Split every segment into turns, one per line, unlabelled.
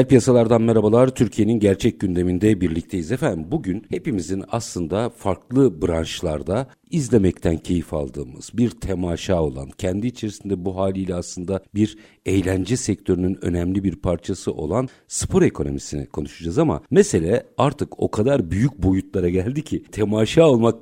Reel piyasalardan merhabalar. Türkiye'nin gerçek gündeminde birlikteyiz efendim. Bugün hepimizin aslında farklı branşlarda izlemekten keyif aldığımız bir temaşa olan, kendi içerisinde bu haliyle aslında bir eğlence sektörünün önemli bir parçası olan spor ekonomisini konuşacağız ama mesele artık o kadar büyük boyutlara geldi ki temaşa olmak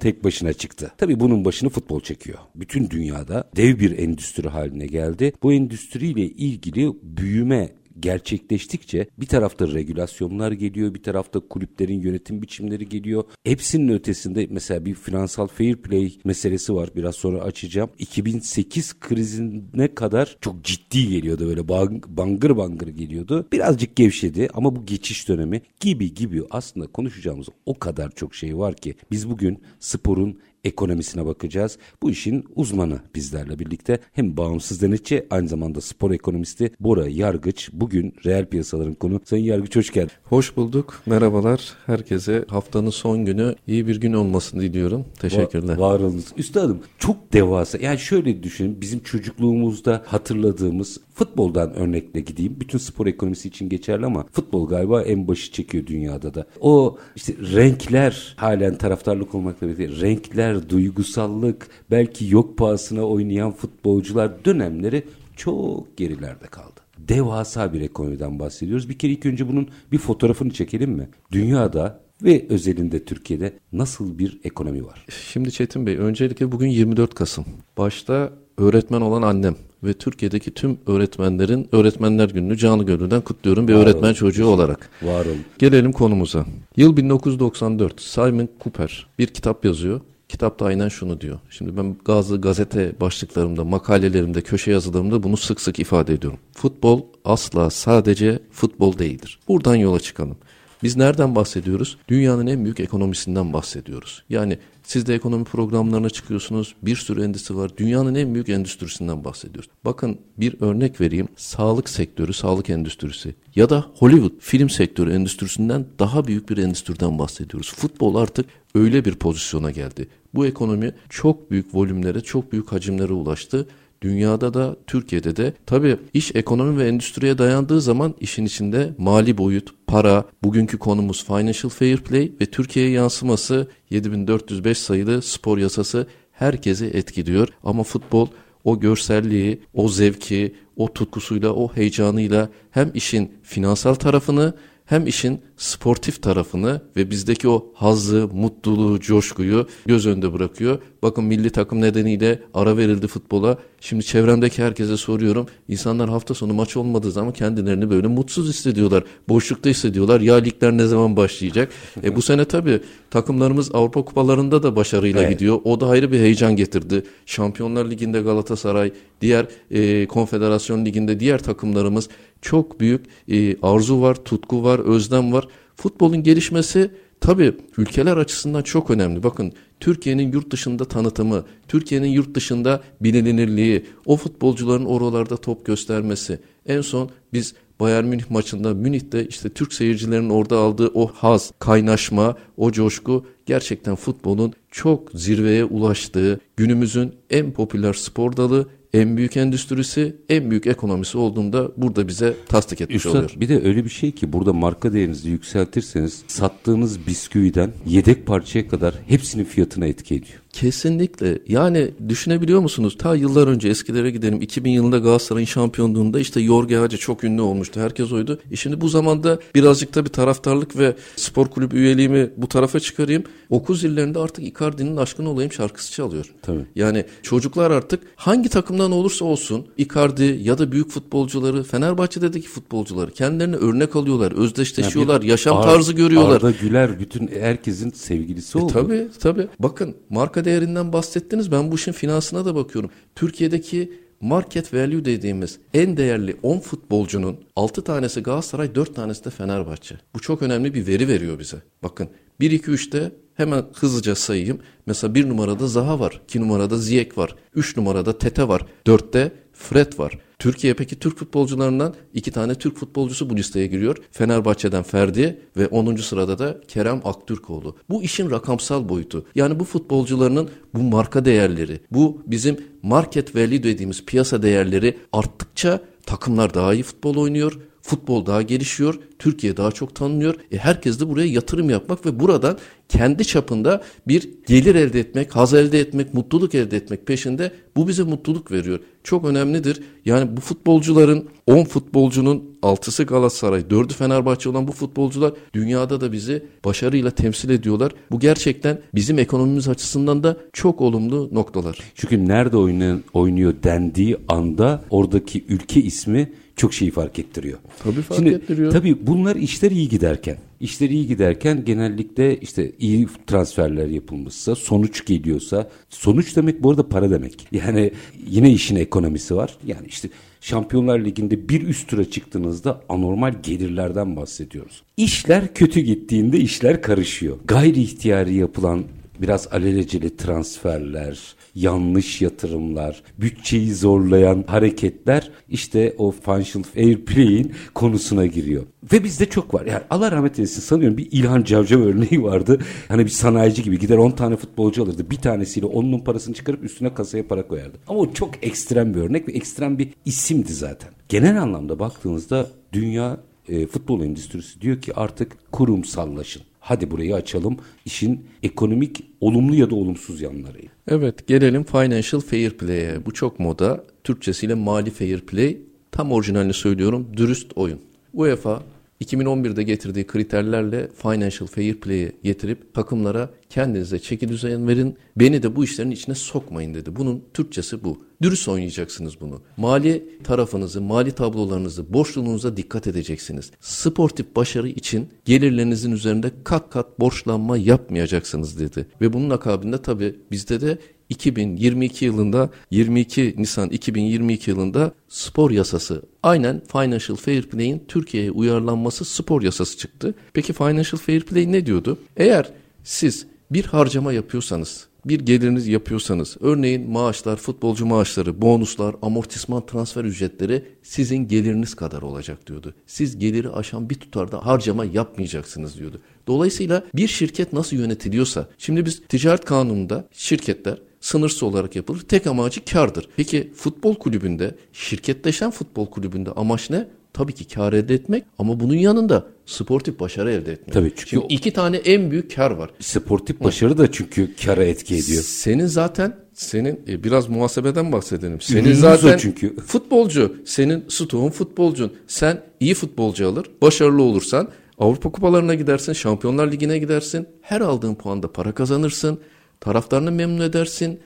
tek başına çıktı. Tabii bunun başını futbol çekiyor. Bütün dünyada dev bir endüstri haline geldi. Bu endüstriyle ilgili büyüme gerçekleştikçe bir tarafta regülasyonlar geliyor, bir tarafta kulüplerin yönetim biçimleri geliyor. Hepsinin ötesinde mesela bir finansal fair play meselesi var. Biraz sonra açacağım. 2008 krizine kadar çok ciddi geliyordu böyle bangır bangır geliyordu. Birazcık gevşedi ama bu geçiş dönemi gibi gibi aslında konuşacağımız o kadar çok şey var ki biz bugün sporun ekonomisine bakacağız. Bu işin uzmanı bizlerle birlikte hem bağımsız denetçi aynı zamanda spor ekonomisti Bora Yargıç. Bugün reel piyasaların konu. Sayın Yargıç hoş geldin.
Hoş bulduk. Merhabalar. Herkese haftanın son günü iyi bir gün olmasını diliyorum. Teşekkürler.
Va var olunuz. Üstadım çok devasa. Yani şöyle düşünün. Bizim çocukluğumuzda hatırladığımız futboldan örnekle gideyim. Bütün spor ekonomisi için geçerli ama futbol galiba en başı çekiyor dünyada da. O işte renkler halen taraftarlık olmakla birlikte renkler duygusallık, belki yok pahasına oynayan futbolcular dönemleri çok gerilerde kaldı. Devasa bir ekonomiden bahsediyoruz. Bir kere ilk önce bunun bir fotoğrafını çekelim mi? Dünyada ve özelinde Türkiye'de nasıl bir ekonomi var?
Şimdi Çetin Bey, öncelikle bugün 24 Kasım. Başta öğretmen olan annem ve Türkiye'deki tüm öğretmenlerin Öğretmenler Günü'nü canı gönülden kutluyorum bir var öğretmen olun. çocuğu olarak.
Var olun.
Gelelim konumuza. Yıl 1994 Simon Cooper bir kitap yazıyor. Kitapta aynen şunu diyor. Şimdi ben bazı gazete başlıklarımda, makalelerimde, köşe yazılarımda bunu sık sık ifade ediyorum. Futbol asla sadece futbol değildir. Buradan yola çıkalım. Biz nereden bahsediyoruz? Dünyanın en büyük ekonomisinden bahsediyoruz. Yani siz de ekonomi programlarına çıkıyorsunuz. Bir sürü endüstri var. Dünyanın en büyük endüstrisinden bahsediyoruz. Bakın bir örnek vereyim. Sağlık sektörü, sağlık endüstrisi ya da Hollywood film sektörü endüstrisinden daha büyük bir endüstriden bahsediyoruz. Futbol artık öyle bir pozisyona geldi. Bu ekonomi çok büyük volümlere, çok büyük hacimlere ulaştı. Dünyada da Türkiye'de de tabii iş ekonomi ve endüstriye dayandığı zaman işin içinde mali boyut, para, bugünkü konumuz Financial Fair Play ve Türkiye'ye yansıması 7405 sayılı spor yasası herkesi etkiliyor. Ama futbol o görselliği, o zevki, o tutkusuyla, o heyecanıyla hem işin finansal tarafını hem işin sportif tarafını ve bizdeki o hazzı, mutluluğu, coşkuyu göz önünde bırakıyor. Bakın milli takım nedeniyle ara verildi futbola. Şimdi çevremdeki herkese soruyorum. İnsanlar hafta sonu maç olmadığı zaman kendilerini böyle mutsuz hissediyorlar. Boşlukta hissediyorlar. Ya ligler ne zaman başlayacak? e bu sene tabii takımlarımız Avrupa kupalarında da başarıyla evet. gidiyor. O da ayrı bir heyecan getirdi. Şampiyonlar Ligi'nde Galatasaray, diğer e, Konfederasyon Ligi'nde diğer takımlarımız çok büyük e, arzu var, tutku var, özlem var. Futbolun gelişmesi tabii ülkeler açısından çok önemli. Bakın Türkiye'nin yurt dışında tanıtımı, Türkiye'nin yurt dışında bilinirliği, o futbolcuların oralarda top göstermesi. En son biz Bayern Münih maçında Münih'te işte Türk seyircilerin orada aldığı o haz, kaynaşma, o coşku gerçekten futbolun çok zirveye ulaştığı günümüzün en popüler spor dalı en büyük endüstrisi, en büyük ekonomisi olduğunda burada bize tasdik etmiş
Üstad,
oluyor.
Bir de öyle bir şey ki burada marka değerinizi yükseltirseniz sattığınız bisküviden yedek parçaya kadar hepsinin fiyatına etki ediyor.
Kesinlikle. Yani düşünebiliyor musunuz? Ta yıllar önce eskilere gidelim. 2000 yılında Galatasaray'ın şampiyonluğunda işte Jorge Hacı çok ünlü olmuştu. Herkes oydu. E şimdi bu zamanda birazcık da bir taraftarlık ve spor kulübü üyeliğimi bu tarafa çıkarayım. Okul zillerinde artık Icardi'nin aşkın olayım şarkısı çalıyor.
Tabii.
Yani çocuklar artık hangi takımdan olursa olsun Icardi ya da büyük futbolcuları Fenerbahçe'deki futbolcuları kendilerine örnek alıyorlar, özdeşleşiyorlar,
Yani
yaşam
Ar-
tarzı görüyorlar.
Arda Güler bütün herkesin sevgilisi oldu.
E, tabii tabii. Bakın marka değerinden bahsettiniz. Ben bu işin finansına da bakıyorum. Türkiye'deki market value dediğimiz en değerli 10 futbolcunun 6 tanesi Galatasaray 4 tanesi de Fenerbahçe. Bu çok önemli bir veri veriyor bize. Bakın 1 2 3'te hemen hızlıca sayayım. Mesela 1 numarada Zaha var, 2 numarada Ziyech var, 3 numarada Tete var, 4'te Fred var. Türkiye peki Türk futbolcularından iki tane Türk futbolcusu bu listeye giriyor. Fenerbahçe'den Ferdi ve 10. sırada da Kerem Aktürkoğlu. Bu işin rakamsal boyutu. Yani bu futbolcularının bu marka değerleri, bu bizim market value dediğimiz piyasa değerleri arttıkça takımlar daha iyi futbol oynuyor. Futbol daha gelişiyor, Türkiye daha çok tanınıyor. E herkes de buraya yatırım yapmak ve buradan kendi çapında bir gelir elde etmek, haz elde etmek, mutluluk elde etmek peşinde. Bu bize mutluluk veriyor. Çok önemlidir. Yani bu futbolcuların 10 futbolcunun 6'sı Galatasaray, 4'ü Fenerbahçe olan bu futbolcular dünyada da bizi başarıyla temsil ediyorlar. Bu gerçekten bizim ekonomimiz açısından da çok olumlu noktalar.
Çünkü nerede oynayan, oynuyor dendiği anda oradaki ülke ismi çok şeyi fark ettiriyor.
Tabii fark
Şimdi,
ettiriyor.
Tabii bunlar işler iyi giderken. İşler iyi giderken genellikle işte iyi transferler yapılmışsa, sonuç geliyorsa, sonuç demek bu arada para demek. Yani yine işin ekonomisi var. Yani işte Şampiyonlar Ligi'nde bir üst tura çıktığınızda anormal gelirlerden bahsediyoruz. İşler kötü gittiğinde işler karışıyor. Gayri ihtiyari yapılan biraz alelacele transferler, yanlış yatırımlar, bütçeyi zorlayan hareketler işte o financial fair play'in konusuna giriyor. Ve bizde çok var. Yani Allah rahmet eylesin sanıyorum bir İlhan Cavcav örneği vardı. Hani bir sanayici gibi gider 10 tane futbolcu alırdı. Bir tanesiyle onun parasını çıkarıp üstüne kasaya para koyardı. Ama o çok ekstrem bir örnek ve ekstrem bir isimdi zaten. Genel anlamda baktığınızda dünya e, futbol endüstrisi diyor ki artık kurumsallaşın. Hadi burayı açalım. İşin ekonomik olumlu ya da olumsuz yanları.
Evet gelelim financial fair play'e. Bu çok moda. Türkçesiyle mali fair play. Tam orijinalini söylüyorum. Dürüst oyun. UEFA 2011'de getirdiği kriterlerle financial fair play'i getirip takımlara kendinize çeki düzen verin. Beni de bu işlerin içine sokmayın dedi. Bunun Türkçesi bu. Dürüst oynayacaksınız bunu. Mali tarafınızı, mali tablolarınızı, borçluluğunuza dikkat edeceksiniz. Sportif başarı için gelirlerinizin üzerinde kat kat borçlanma yapmayacaksınız dedi. Ve bunun akabinde tabii bizde de 2022 yılında 22 Nisan 2022 yılında spor yasası aynen Financial Fair Play'in Türkiye'ye uyarlanması spor yasası çıktı. Peki Financial Fair Play ne diyordu? Eğer siz bir harcama yapıyorsanız bir geliriniz yapıyorsanız örneğin maaşlar, futbolcu maaşları, bonuslar, amortisman transfer ücretleri sizin geliriniz kadar olacak diyordu. Siz geliri aşan bir tutarda harcama yapmayacaksınız diyordu. Dolayısıyla bir şirket nasıl yönetiliyorsa şimdi biz ticaret kanununda şirketler sınırsız olarak yapılır. Tek amacı kardır. Peki futbol kulübünde, şirketleşen futbol kulübünde amaç ne? Tabii ki kar elde etmek ama bunun yanında sportif başarı elde etmek.
Tabii çünkü
Şimdi iki tane en büyük kar var.
Sportif başarı da çünkü kara etki ediyor.
Senin zaten senin e, biraz muhasebeden bahsedelim. Senin
Ürünümüz
zaten
çünkü.
futbolcu, senin stoğun futbolcun. Sen iyi futbolcu alır, başarılı olursan Avrupa kupalarına gidersin, Şampiyonlar Ligi'ne gidersin. Her aldığın puanda para kazanırsın. Taraftarını memnun edersin.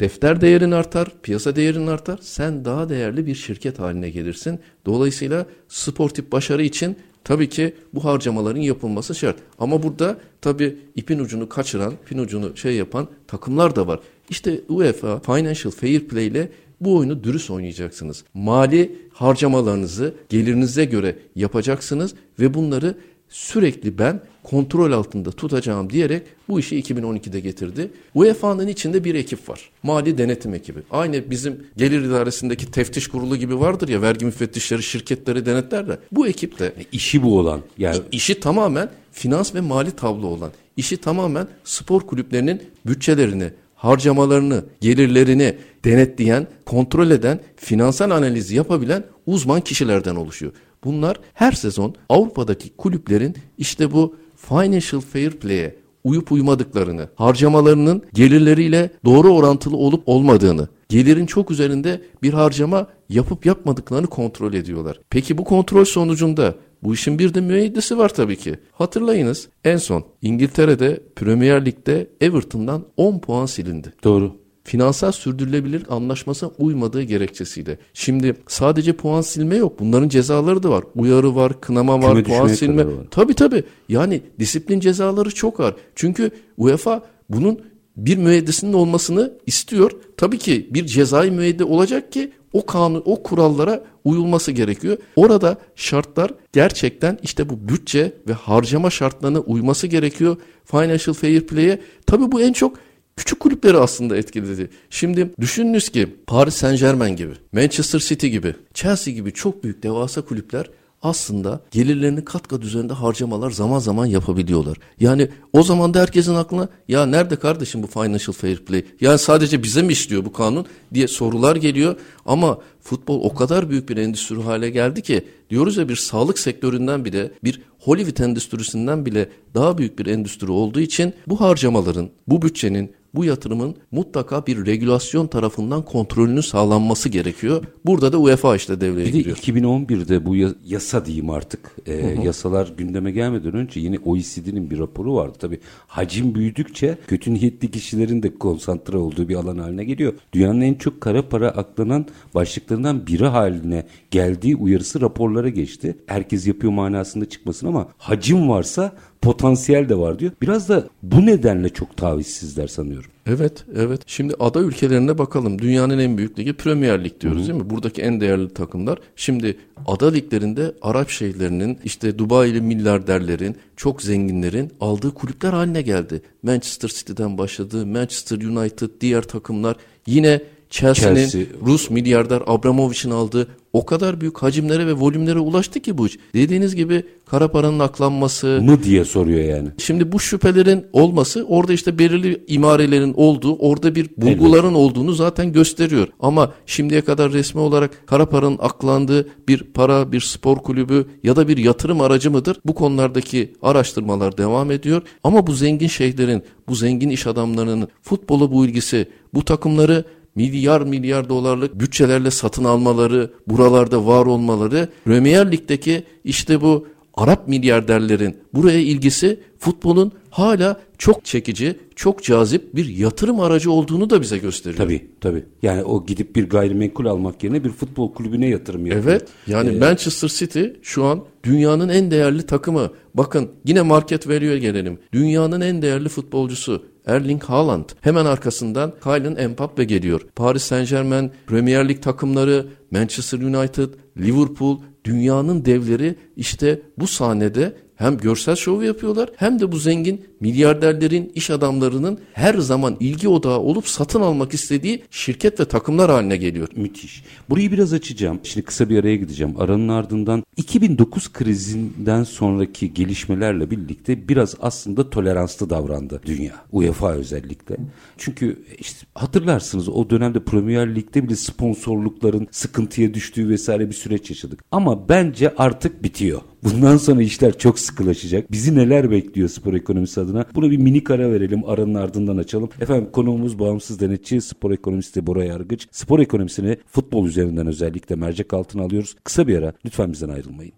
Defter değerin artar, piyasa değerin artar. Sen daha değerli bir şirket haline gelirsin. Dolayısıyla sportif başarı için tabii ki bu harcamaların yapılması şart. Ama burada tabii ipin ucunu kaçıran, ipin ucunu şey yapan takımlar da var. İşte UEFA Financial Fair Play ile bu oyunu dürüst oynayacaksınız. Mali harcamalarınızı gelirinize göre yapacaksınız ve bunları sürekli ben kontrol altında tutacağım diyerek bu işi 2012'de getirdi. UEFA'nın içinde bir ekip var. Mali denetim ekibi. Aynı bizim gelir idaresindeki teftiş kurulu gibi vardır ya vergi müfettişleri şirketleri denetlerler. Bu ekip de
İşi bu olan. Yani
işi tamamen finans ve mali tablo olan, işi tamamen spor kulüplerinin bütçelerini, harcamalarını, gelirlerini denetleyen, kontrol eden, finansal analizi yapabilen uzman kişilerden oluşuyor. Bunlar her sezon Avrupa'daki kulüplerin işte bu financial fair play'e uyup uymadıklarını, harcamalarının gelirleriyle doğru orantılı olup olmadığını, gelirin çok üzerinde bir harcama yapıp yapmadıklarını kontrol ediyorlar. Peki bu kontrol sonucunda bu işin bir de müeyyidesi var tabii ki. Hatırlayınız en son İngiltere'de Premier Lig'de Everton'dan 10 puan silindi.
Doğru
finansal sürdürülebilir anlaşmasına uymadığı gerekçesiyle. Şimdi sadece puan silme yok. Bunların cezaları da var. Uyarı var, kınama var, Küme puan silme. Var. Tabii tabii. Yani disiplin cezaları çok var. Çünkü UEFA bunun bir müeyyidesinin olmasını istiyor. Tabii ki bir cezai müeyyide olacak ki o kanun, o kurallara uyulması gerekiyor. Orada şartlar gerçekten işte bu bütçe ve harcama şartlarına uyması gerekiyor. Financial Fair Play'e. Tabii bu en çok küçük kulüpleri aslında etkiledi. Şimdi düşününüz ki Paris Saint Germain gibi, Manchester City gibi, Chelsea gibi çok büyük devasa kulüpler aslında gelirlerini kat kat üzerinde harcamalar zaman zaman yapabiliyorlar. Yani o zaman da herkesin aklına ya nerede kardeşim bu financial fair play? Yani sadece bize mi işliyor bu kanun diye sorular geliyor. Ama futbol o kadar büyük bir endüstri hale geldi ki diyoruz ya bir sağlık sektöründen bile bir Hollywood endüstrisinden bile daha büyük bir endüstri olduğu için bu harcamaların, bu bütçenin bu yatırımın mutlaka bir regülasyon tarafından kontrolünün sağlanması gerekiyor. Burada da UEFA işte devreye bir giriyor.
Bir de 2011'de bu yasa diyeyim artık. E, hı hı. Yasalar gündeme gelmeden önce yine OECD'nin bir raporu vardı. Tabi hacim büyüdükçe kötü niyetli kişilerin de konsantre olduğu bir alan haline geliyor. Dünyanın en çok kara para aklanan başlıklarından biri haline geldiği uyarısı raporlara geçti. Herkes yapıyor manasında çıkmasın ama hacim varsa potansiyel de var diyor. Biraz da bu nedenle çok tavizsizler sanıyorum.
Evet, evet. Şimdi ada ülkelerine bakalım. Dünyanın en büyük ligi Premier Lig diyoruz Hı-hı. değil mi? Buradaki en değerli takımlar. Şimdi ada liglerinde Arap şehirlerinin, işte Dubai'li milyarderlerin, çok zenginlerin aldığı kulüpler haline geldi. Manchester City'den başladı, Manchester United, diğer takımlar yine Chelsea'nin Chelsea. Rus milyarder Abramovich'in aldığı o kadar büyük hacimlere ve volümlere ulaştı ki bu iş. Dediğiniz gibi kara paranın aklanması
mı diye soruyor yani.
Şimdi bu şüphelerin olması orada işte belirli imarelerin olduğu, orada bir bulguların evet. olduğunu zaten gösteriyor. Ama şimdiye kadar resmi olarak kara paranın aklandığı bir para, bir spor kulübü ya da bir yatırım aracı mıdır? Bu konulardaki araştırmalar devam ediyor. Ama bu zengin şeyhlerin, bu zengin iş adamlarının futbola bu ilgisi, bu takımları milyar milyar dolarlık bütçelerle satın almaları, buralarda var olmaları, Premier Lig'deki işte bu Arap milyarderlerin buraya ilgisi futbolun hala çok çekici, çok cazip bir yatırım aracı olduğunu da bize gösteriyor.
Tabii tabii. Yani o gidip bir gayrimenkul almak yerine bir futbol kulübüne yatırım yapıyor.
Evet. Yani ee, Manchester City şu an dünyanın en değerli takımı. Bakın yine market veriyor gelelim. Dünyanın en değerli futbolcusu. Erling Haaland. Hemen arkasından Kylian Mbappe geliyor. Paris Saint Germain, Premier Lig takımları, Manchester United, Liverpool, dünyanın devleri işte bu sahnede hem görsel şovu yapıyorlar hem de bu zengin milyarderlerin, iş adamlarının her zaman ilgi odağı olup satın almak istediği şirket ve takımlar haline geliyor.
Müthiş. Burayı biraz açacağım. Şimdi kısa bir araya gideceğim. Aranın ardından 2009 krizinden sonraki gelişmelerle birlikte biraz aslında toleranslı davrandı dünya. UEFA özellikle. Çünkü işte hatırlarsınız o dönemde Premier Lig'de bile sponsorlukların sıkıntıya düştüğü vesaire bir süreç yaşadık. Ama bence artık bitiyor. Bundan sonra işler çok sıkılaşacak. Bizi neler bekliyor spor ekonomisi adına? Buna bir mini kara verelim. Aranın ardından açalım. Efendim konuğumuz bağımsız denetçi spor ekonomisti Bora Yargıç. Spor ekonomisini futbol üzerinden özellikle mercek altına alıyoruz. Kısa bir ara lütfen bizden ayrılmayın.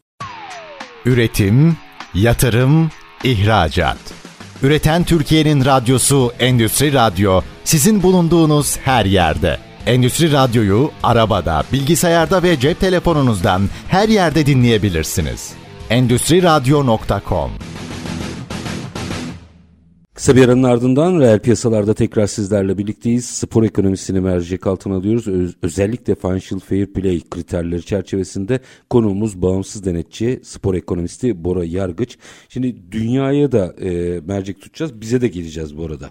Üretim, yatırım, ihracat. Üreten Türkiye'nin radyosu Endüstri Radyo sizin bulunduğunuz her yerde. Endüstri Radyo'yu arabada, bilgisayarda ve cep telefonunuzdan her yerde dinleyebilirsiniz endüstriradyo.com
Kısa bir aranın ardından reel piyasalarda tekrar sizlerle birlikteyiz. Spor ekonomisini mercek altına alıyoruz. Öz, özellikle Financial Fair Play kriterleri çerçevesinde konuğumuz bağımsız denetçi, spor ekonomisti Bora Yargıç. Şimdi dünyaya da e, mercek tutacağız. Bize de geleceğiz bu arada.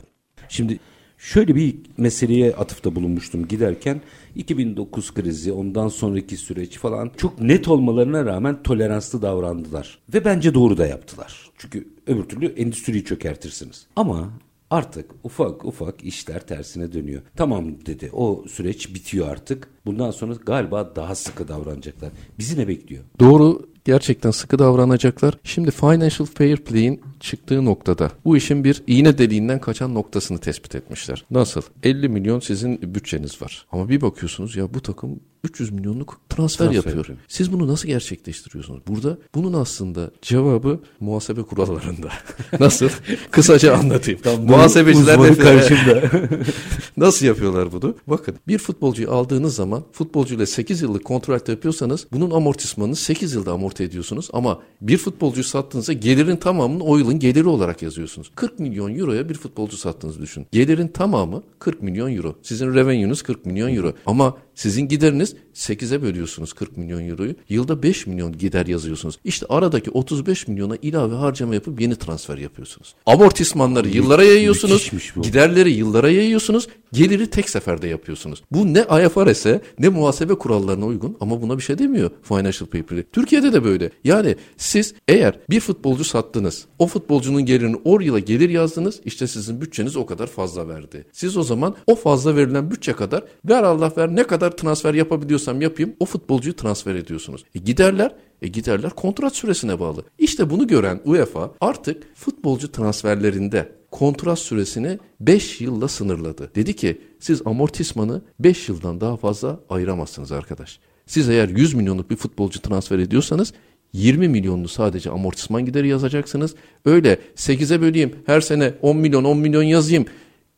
Şimdi Şöyle bir meseleye atıfta bulunmuştum giderken 2009 krizi ondan sonraki süreç falan çok net olmalarına rağmen toleranslı davrandılar. Ve bence doğru da yaptılar. Çünkü öbür türlü endüstriyi çökertirsiniz. Ama artık ufak ufak işler tersine dönüyor. Tamam dedi o süreç bitiyor artık. Bundan sonra galiba daha sıkı davranacaklar. Bizi ne bekliyor?
Doğru gerçekten sıkı davranacaklar. Şimdi Financial Fair Play'in çıktığı noktada bu işin bir iğne deliğinden kaçan noktasını tespit etmişler. Nasıl? 50 milyon sizin bütçeniz var. Ama bir bakıyorsunuz ya bu takım 300 milyonluk transfer,
Transfer
yapıyor.
yapıyor.
Siz bunu nasıl gerçekleştiriyorsunuz? Burada bunun aslında cevabı muhasebe kurallarında. nasıl? Kısaca anlatayım. Muhasebeciler
uzmanı
de
karşımda.
Nasıl yapıyorlar bunu? Bakın bir futbolcuyu aldığınız zaman futbolcuyla 8 yıllık kontrat yapıyorsanız bunun amortismanını 8 yılda amorti ediyorsunuz. Ama bir futbolcuyu sattığınızda gelirin tamamını o yılın geliri olarak yazıyorsunuz. 40 milyon euroya bir futbolcu sattığınızı düşün. Gelirin tamamı 40 milyon euro. Sizin revenue'nuz 40 milyon euro. Ama sizin gideriniz 8'e bölüyorsunuz 40 milyon euroyu. Yılda 5 milyon gider yazıyorsunuz. İşte aradaki 35 milyona ilave harcama yapıp yeni transfer yapıyorsunuz. Amortismanları yıllara yayıyorsunuz. Giderleri yıllara yayıyorsunuz. Geliri tek seferde yapıyorsunuz. Bu ne IFRS'e ne muhasebe kurallarına uygun ama buna bir şey demiyor Financial Paper'ı. Türkiye'de de böyle. Yani siz eğer bir futbolcu sattınız. O futbolcunun gelirini o yıla gelir yazdınız. işte sizin bütçeniz o kadar fazla verdi. Siz o zaman o fazla verilen bütçe kadar ver Allah ver ne kadar transfer yapabiliyorsam yapayım o futbolcuyu transfer ediyorsunuz. E giderler e giderler kontrat süresine bağlı. İşte bunu gören UEFA artık futbolcu transferlerinde kontrat süresini 5 yılla sınırladı. Dedi ki siz amortismanı 5 yıldan daha fazla ayıramazsınız arkadaş. Siz eğer 100 milyonluk bir futbolcu transfer ediyorsanız 20 milyonlu sadece amortisman gideri yazacaksınız. Öyle 8'e böleyim her sene 10 milyon 10 milyon yazayım.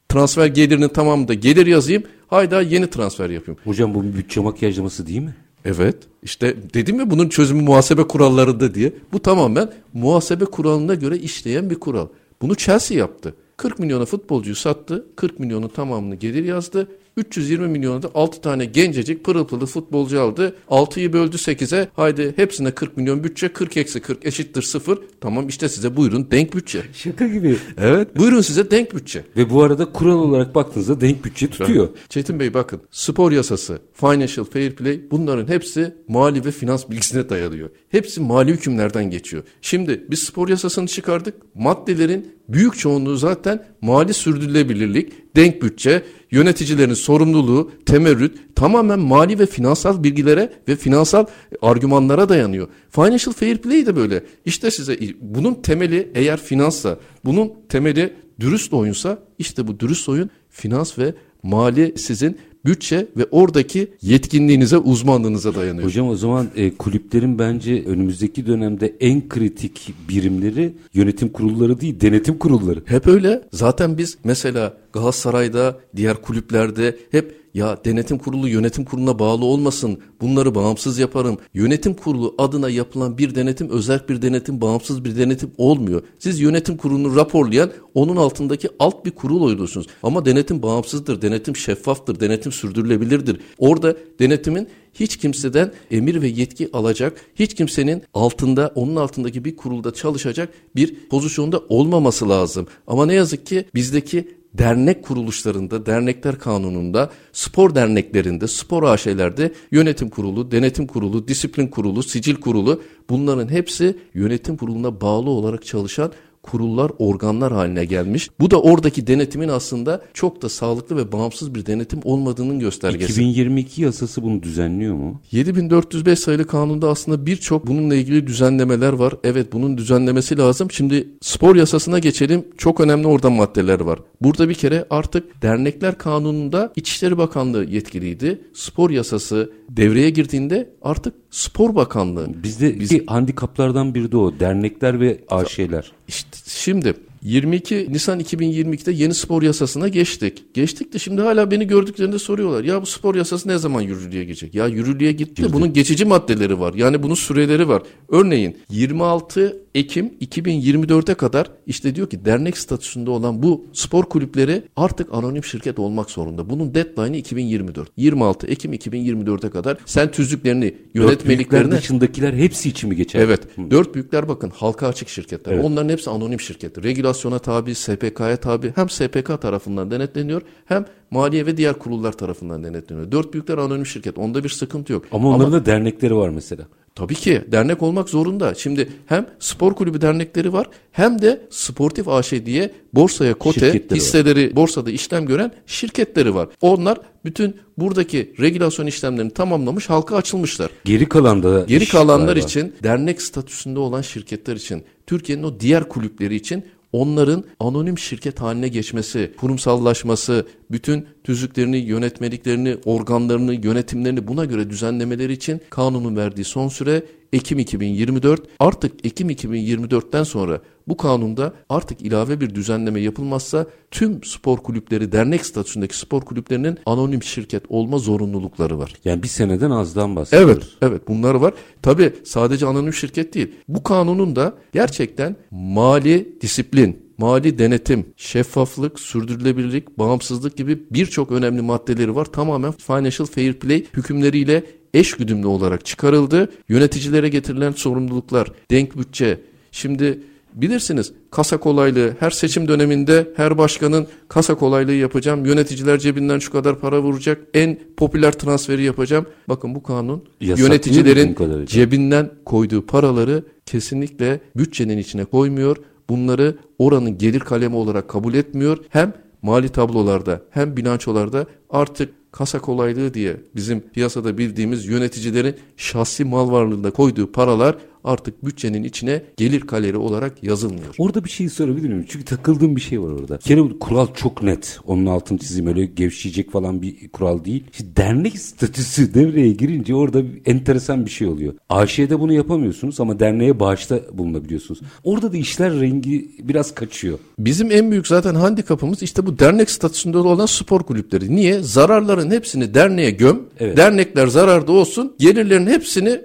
Transfer gelirinin tamamı da gelir yazayım. Hayda yeni transfer yapayım.
Hocam bu bütçe makyajlaması değil mi?
Evet işte dedim ya bunun çözümü muhasebe kurallarında diye. Bu tamamen muhasebe kuralına göre işleyen bir kural. Bunu Chelsea yaptı. 40 milyona futbolcuyu sattı. 40 milyonun tamamını gelir yazdı. 320 milyona da 6 tane gencecik pırıl pırıl futbolcu aldı. 6'yı böldü 8'e. Haydi hepsine 40 milyon bütçe. 40 eksi 40 eşittir 0. Tamam işte size buyurun denk bütçe.
Şaka gibi.
Evet buyurun size denk bütçe.
Ve bu arada kural olarak baktığınızda denk bütçe tutuyor.
Çetin Bey bakın spor yasası, financial fair play bunların hepsi mali ve finans bilgisine dayanıyor. Hepsi mali hükümlerden geçiyor. Şimdi biz spor yasasını çıkardık. Maddelerin büyük çoğunluğu zaten mali sürdürülebilirlik, denk bütçe, yöneticilerin sorumluluğu, temerrüt tamamen mali ve finansal bilgilere ve finansal argümanlara dayanıyor. Financial fair play de böyle. İşte size bunun temeli eğer finanssa, bunun temeli dürüst oyunsa işte bu dürüst oyun finans ve mali sizin bütçe ve oradaki yetkinliğinize, uzmanlığınıza dayanıyor.
Hocam o zaman e, kulüplerin bence önümüzdeki dönemde en kritik birimleri yönetim kurulları değil, denetim kurulları.
Hep öyle. Zaten biz mesela Galatasaray'da, diğer kulüplerde hep ya denetim kurulu yönetim kuruluna bağlı olmasın. Bunları bağımsız yaparım. Yönetim kurulu adına yapılan bir denetim özel bir denetim, bağımsız bir denetim olmuyor. Siz yönetim kurulunu raporlayan onun altındaki alt bir kurul oluyorsunuz. Ama denetim bağımsızdır, denetim şeffaftır, denetim sürdürülebilirdir. Orada denetimin hiç kimseden emir ve yetki alacak, hiç kimsenin altında, onun altındaki bir kurulda çalışacak bir pozisyonda olmaması lazım. Ama ne yazık ki bizdeki dernek kuruluşlarında, dernekler kanununda, spor derneklerinde, spor AŞ'lerde yönetim kurulu, denetim kurulu, disiplin kurulu, sicil kurulu bunların hepsi yönetim kuruluna bağlı olarak çalışan kurullar, organlar haline gelmiş. Bu da oradaki denetimin aslında çok da sağlıklı ve bağımsız bir denetim olmadığının göstergesi.
2022 yasası bunu düzenliyor mu?
7405 sayılı kanunda aslında birçok bununla ilgili düzenlemeler var. Evet bunun düzenlemesi lazım. Şimdi spor yasasına geçelim. Çok önemli orada maddeler var. Burada bir kere artık dernekler kanununda İçişleri Bakanlığı yetkiliydi. Spor yasası devreye girdiğinde artık Spor Bakanlığı.
Bizde
Biz-
handikaplardan biri de o. Dernekler ve AŞ'ler.
İşte şimdi 22 Nisan 2022'de yeni spor yasasına geçtik. Geçtik de şimdi hala beni gördüklerinde soruyorlar. Ya bu spor yasası ne zaman yürürlüğe girecek? Ya yürürlüğe gitti. de Bunun geçici maddeleri var. Yani bunun süreleri var. Örneğin 26 Ekim 2024'e kadar işte diyor ki dernek statüsünde olan bu spor kulüpleri artık anonim şirket olmak zorunda. Bunun deadline'ı 2024. 26 Ekim 2024'e kadar sen tüzüklerini,
Yönetmelikler
yönetmeliklerini
dışındakiler hepsi için mi geçer?
Evet. Dört büyükler bakın halka açık şirketler.
Evet.
Onların hepsi anonim şirket. Regülasyona tabi, SPK'ya tabi. Hem SPK tarafından denetleniyor hem maliye ve diğer kurullar tarafından denetleniyor. Dört büyükler anonim şirket. Onda bir sıkıntı yok.
Ama onların da dernekleri var mesela.
Tabii ki dernek olmak zorunda. Şimdi hem spor kulübü dernekleri var hem de sportif AŞ diye borsaya kote
Şirketleri var.
hisseleri borsada işlem gören şirketleri var. Onlar bütün buradaki regülasyon işlemlerini tamamlamış halka açılmışlar.
Geri kalan da
Geri kalanlar için dernek statüsünde olan şirketler için Türkiye'nin o diğer kulüpleri için onların anonim şirket haline geçmesi, kurumsallaşması, bütün tüzüklerini, yönetmeliklerini, organlarını, yönetimlerini buna göre düzenlemeleri için kanunun verdiği son süre Ekim 2024. Artık Ekim 2024'ten sonra bu kanunda artık ilave bir düzenleme yapılmazsa tüm spor kulüpleri dernek statüsündeki spor kulüplerinin anonim şirket olma zorunlulukları var.
Yani bir seneden azdan bahsediyoruz.
Evet, evet bunlar var. Tabi sadece anonim şirket değil. Bu kanunun da gerçekten mali disiplin, mali denetim, şeffaflık, sürdürülebilirlik, bağımsızlık gibi birçok önemli maddeleri var. Tamamen financial fair play hükümleriyle eş güdümlü olarak çıkarıldı. Yöneticilere getirilen sorumluluklar, denk bütçe. Şimdi bilirsiniz kasa kolaylığı her seçim döneminde her başkanın kasa kolaylığı yapacağım. Yöneticiler cebinden şu kadar para vuracak. En popüler transferi yapacağım. Bakın bu kanun
Yasak
yöneticilerin cebinden koyduğu paraları kesinlikle bütçenin içine koymuyor. Bunları oranın gelir kalemi olarak kabul etmiyor. Hem mali tablolarda hem bilançolarda artık kasa kolaylığı diye bizim piyasada bildiğimiz yöneticilerin şahsi mal varlığında koyduğu paralar artık bütçenin içine gelir kalori olarak yazılmıyor.
Orada bir şey sorabilir miyim? Çünkü takıldığım bir şey var orada. Bir kere kural çok net. Onun altını çizeyim öyle gevşeyecek falan bir kural değil. İşte dernek statüsü devreye girince orada bir enteresan bir şey oluyor. AŞ'de bunu yapamıyorsunuz ama derneğe bağışta bulunabiliyorsunuz. Orada da işler rengi biraz kaçıyor.
Bizim en büyük zaten handikapımız işte bu dernek statüsünde olan spor kulüpleri. Niye? Zararların hepsini derneğe göm.
Evet.
Dernekler zararda olsun. Gelirlerin hepsini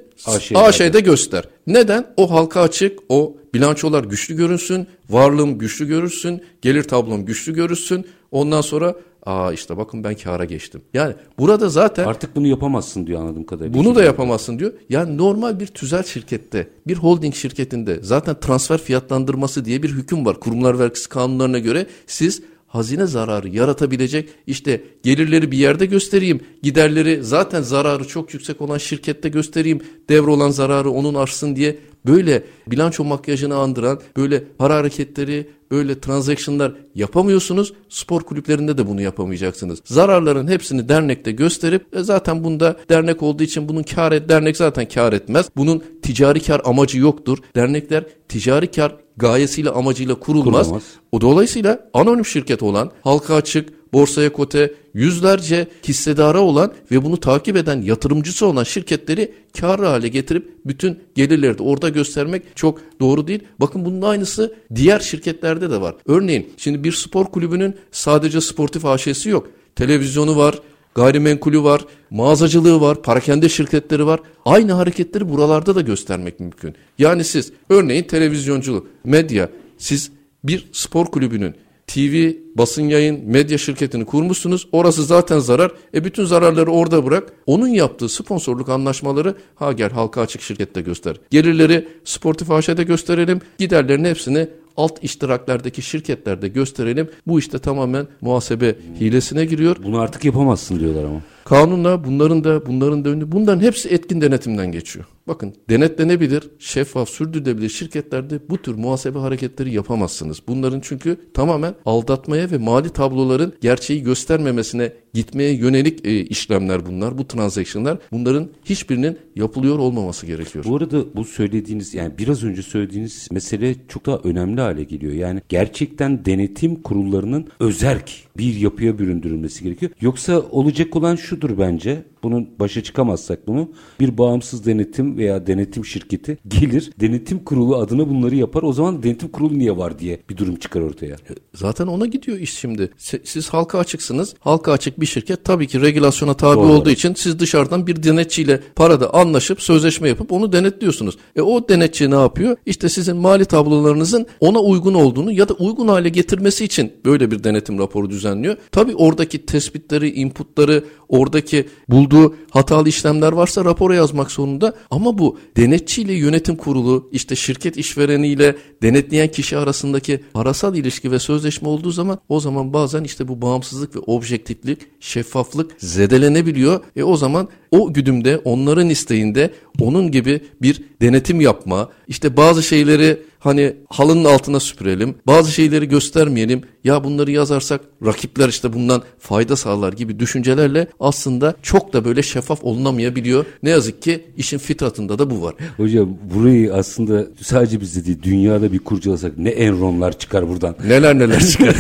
AŞ'de göster. Neden? O halka açık, o bilançolar güçlü görünsün, varlığım güçlü görürsün, gelir tablom güçlü görürsün. Ondan sonra aa işte bakın ben kâra geçtim. Yani burada zaten
Artık bunu yapamazsın diyor anladığım kadarıyla.
bunu da yapamazsın diyor. Yani normal bir tüzel şirkette, bir holding şirketinde zaten transfer fiyatlandırması diye bir hüküm var. Kurumlar vergisi kanunlarına göre siz hazine zararı yaratabilecek işte gelirleri bir yerde göstereyim. Giderleri zaten zararı çok yüksek olan şirkette göstereyim. Devrolan zararı onun artsın diye böyle bilanço makyajını andıran böyle para hareketleri böyle transaction'lar yapamıyorsunuz. Spor kulüplerinde de bunu yapamayacaksınız. Zararların hepsini dernekte gösterip e zaten bunda dernek olduğu için bunun kar et dernek zaten kar etmez. Bunun ticari kar amacı yoktur. Dernekler ticari kar gayesiyle amacıyla kurulmaz.
Kurulamaz.
O dolayısıyla anonim şirket olan halka açık borsaya kote yüzlerce hissedarı olan ve bunu takip eden yatırımcısı olan şirketleri karlı hale getirip bütün gelirleri de orada göstermek çok doğru değil. Bakın bunun aynısı diğer şirketlerde de var. Örneğin şimdi bir spor kulübünün sadece sportif AŞ'si yok. Televizyonu var, gayrimenkulü var, mağazacılığı var, parakende şirketleri var. Aynı hareketleri buralarda da göstermek mümkün. Yani siz örneğin televizyonculuk, medya, siz bir spor kulübünün TV, basın yayın, medya şirketini kurmuşsunuz. Orası zaten zarar. E bütün zararları orada bırak. Onun yaptığı sponsorluk anlaşmaları ha gel halka açık şirkette göster. Gelirleri sportif AŞ'de gösterelim. Giderlerin hepsini alt iştiraklerdeki şirketlerde gösterelim. Bu işte tamamen muhasebe hilesine giriyor.
Bunu artık yapamazsın diyorlar ama.
Kanunla bunların da bunların da önü bunların hepsi etkin denetimden geçiyor. Bakın denetlenebilir, şeffaf, sürdürülebilir şirketlerde bu tür muhasebe hareketleri yapamazsınız. Bunların çünkü tamamen aldatmaya ve mali tabloların gerçeği göstermemesine gitmeye yönelik e, işlemler bunlar. Bu transaction'lar bunların hiçbirinin yapılıyor olmaması gerekiyor.
Bu arada bu söylediğiniz yani biraz önce söylediğiniz mesele çok daha önemli hale geliyor. Yani gerçekten denetim kurullarının özerk bir yapıya büründürülmesi gerekiyor. Yoksa olacak olan şudur bence. Bunun başa çıkamazsak bunu bir bağımsız denetim veya denetim şirketi gelir denetim kurulu adına bunları yapar. O zaman denetim kurulu niye var diye bir durum çıkar ortaya.
Zaten ona gidiyor iş şimdi. Si- Siz halka açıksınız. Halka açık bir şirket tabii ki regülasyona tabi
Doğru.
olduğu için siz dışarıdan bir denetçiyle parada anlaşıp sözleşme yapıp onu denetliyorsunuz. E o denetçi ne yapıyor? İşte sizin mali tablolarınızın ona uygun olduğunu ya da uygun hale getirmesi için böyle bir denetim raporu düzenliyor. Tabii oradaki tespitleri, inputları, oradaki bulduğu hatalı işlemler varsa rapora yazmak zorunda. Ama bu denetçiyle yönetim kurulu, işte şirket işvereniyle denetleyen kişi arasındaki parasal ilişki ve sözleşme olduğu zaman o zaman bazen işte bu bağımsızlık ve objektiflik, şeffaflık zedelenebiliyor. E o zaman o güdümde onların isteğinde onun gibi bir denetim yapma, işte bazı şeyleri hani halının altına süpürelim, bazı şeyleri göstermeyelim. Ya bunları yazarsak rakipler işte bundan fayda sağlar gibi düşüncelerle aslında çok da böyle şeffaf olunamayabiliyor. Ne yazık ki işin fitratında da bu var.
Hocam burayı aslında sadece bizde değil dünyada bir kurcalasak ne enronlar çıkar buradan.
Neler neler çıkar.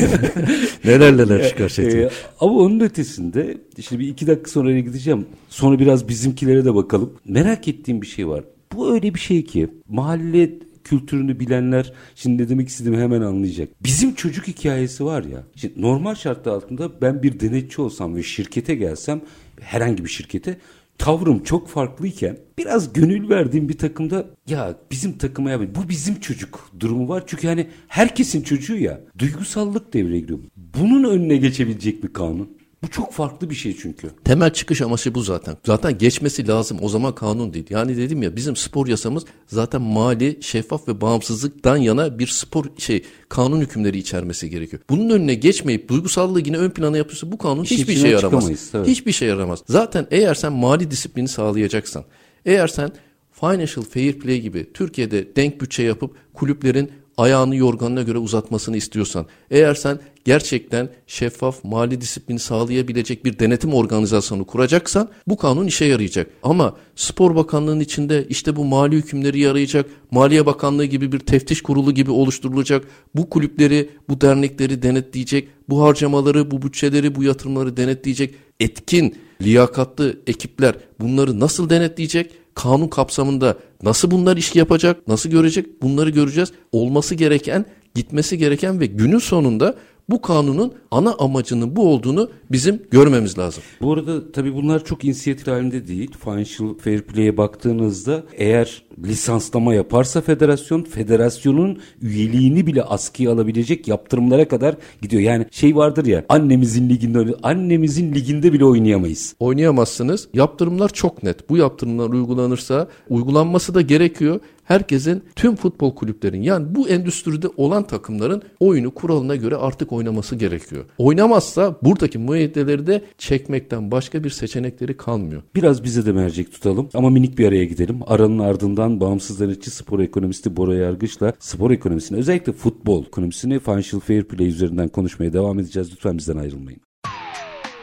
neler neler çıkar Çetin. Ee,
ama onun ötesinde şimdi bir iki dakika sonra gideceğim. Sonra biraz bizimkilere de bakalım. Merak ettiğim bir şey var. Bu öyle bir şey ki mahalle kültürünü bilenler şimdi ne demek istediğimi hemen anlayacak. Bizim çocuk hikayesi var ya. Şimdi normal şartlar altında ben bir denetçi olsam ve şirkete gelsem herhangi bir şirkete tavrım çok farklıyken biraz gönül verdiğim bir takımda ya bizim takıma ya bu bizim çocuk durumu var. Çünkü hani herkesin çocuğu ya duygusallık devreye giriyor. Bunun önüne geçebilecek bir kanun. Bu çok farklı bir şey çünkü.
Temel çıkış amacı bu zaten. Zaten geçmesi lazım. O zaman kanun değil. Yani dedim ya bizim spor yasamız zaten mali, şeffaf ve bağımsızlıktan yana bir spor şey kanun hükümleri içermesi gerekiyor. Bunun önüne geçmeyip duygusallığı yine ön plana yapıyorsa bu kanun Hiç hiçbir şey yaramaz. Hiçbir şey yaramaz. Zaten eğer sen mali disiplini sağlayacaksan, eğer sen Financial Fair Play gibi Türkiye'de denk bütçe yapıp kulüplerin ayağını yorganına göre uzatmasını istiyorsan, eğer sen gerçekten şeffaf mali disiplini sağlayabilecek bir denetim organizasyonu kuracaksan bu kanun işe yarayacak. Ama Spor Bakanlığı'nın içinde işte bu mali hükümleri yarayacak, Maliye Bakanlığı gibi bir teftiş kurulu gibi oluşturulacak, bu kulüpleri, bu dernekleri denetleyecek, bu harcamaları, bu bütçeleri, bu yatırımları denetleyecek etkin, liyakatlı ekipler bunları nasıl denetleyecek? kanun kapsamında nasıl bunlar iş yapacak, nasıl görecek bunları göreceğiz. Olması gereken, gitmesi gereken ve günün sonunda bu kanunun ana amacının bu olduğunu bizim görmemiz lazım.
Bu arada tabii bunlar çok inisiyatif halinde değil. Financial Fair Play'e baktığınızda eğer lisanslama yaparsa federasyon, federasyonun üyeliğini bile askıya alabilecek yaptırımlara kadar gidiyor. Yani şey vardır ya annemizin liginde annemizin liginde bile oynayamayız.
Oynayamazsınız. Yaptırımlar çok net. Bu yaptırımlar uygulanırsa uygulanması da gerekiyor herkesin tüm futbol kulüplerin yani bu endüstride olan takımların oyunu kuralına göre artık oynaması gerekiyor. Oynamazsa buradaki müeyyideleri de çekmekten başka bir seçenekleri kalmıyor.
Biraz bize de mercek tutalım ama minik bir araya gidelim. Aranın ardından bağımsız denetçi spor ekonomisti Bora Yargıç'la spor ekonomisini özellikle futbol ekonomisini Financial Fair Play üzerinden konuşmaya devam edeceğiz. Lütfen bizden ayrılmayın.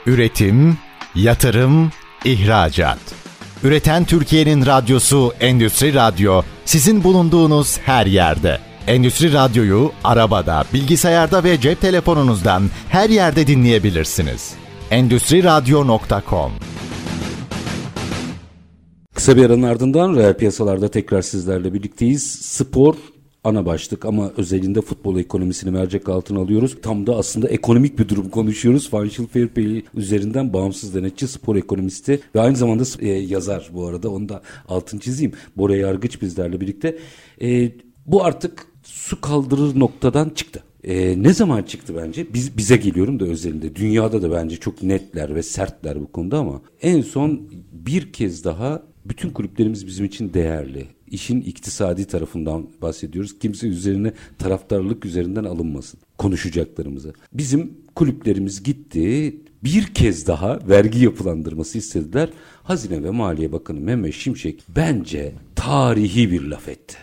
Üretim, yatırım, ihracat. Üreten Türkiye'nin radyosu Endüstri Radyo sizin bulunduğunuz her yerde. Endüstri Radyo'yu arabada, bilgisayarda ve cep telefonunuzdan her yerde dinleyebilirsiniz. Endüstri Radyo.com
Kısa bir aranın ardından reel piyasalarda tekrar sizlerle birlikteyiz. Spor ana başlık ama özelinde futbol ekonomisini mercek altına alıyoruz. Tam da aslında ekonomik bir durum konuşuyoruz. Financial Fair Play üzerinden bağımsız denetçi, spor ekonomisti ve aynı zamanda e, yazar bu arada. Onu da altın çizeyim. Bora Yargıç bizlerle birlikte. E, bu artık su kaldırır noktadan çıktı. E, ne zaman çıktı bence? Biz bize geliyorum da özelinde. Dünyada da bence çok netler ve sertler bu konuda ama en son bir kez daha bütün kulüplerimiz bizim için değerli işin iktisadi tarafından bahsediyoruz. Kimse üzerine taraftarlık üzerinden alınmasın konuşacaklarımızı. Bizim kulüplerimiz gitti bir kez daha vergi yapılandırması istediler. Hazine ve Maliye Bakanı Mehmet Şimşek bence tarihi bir laf etti.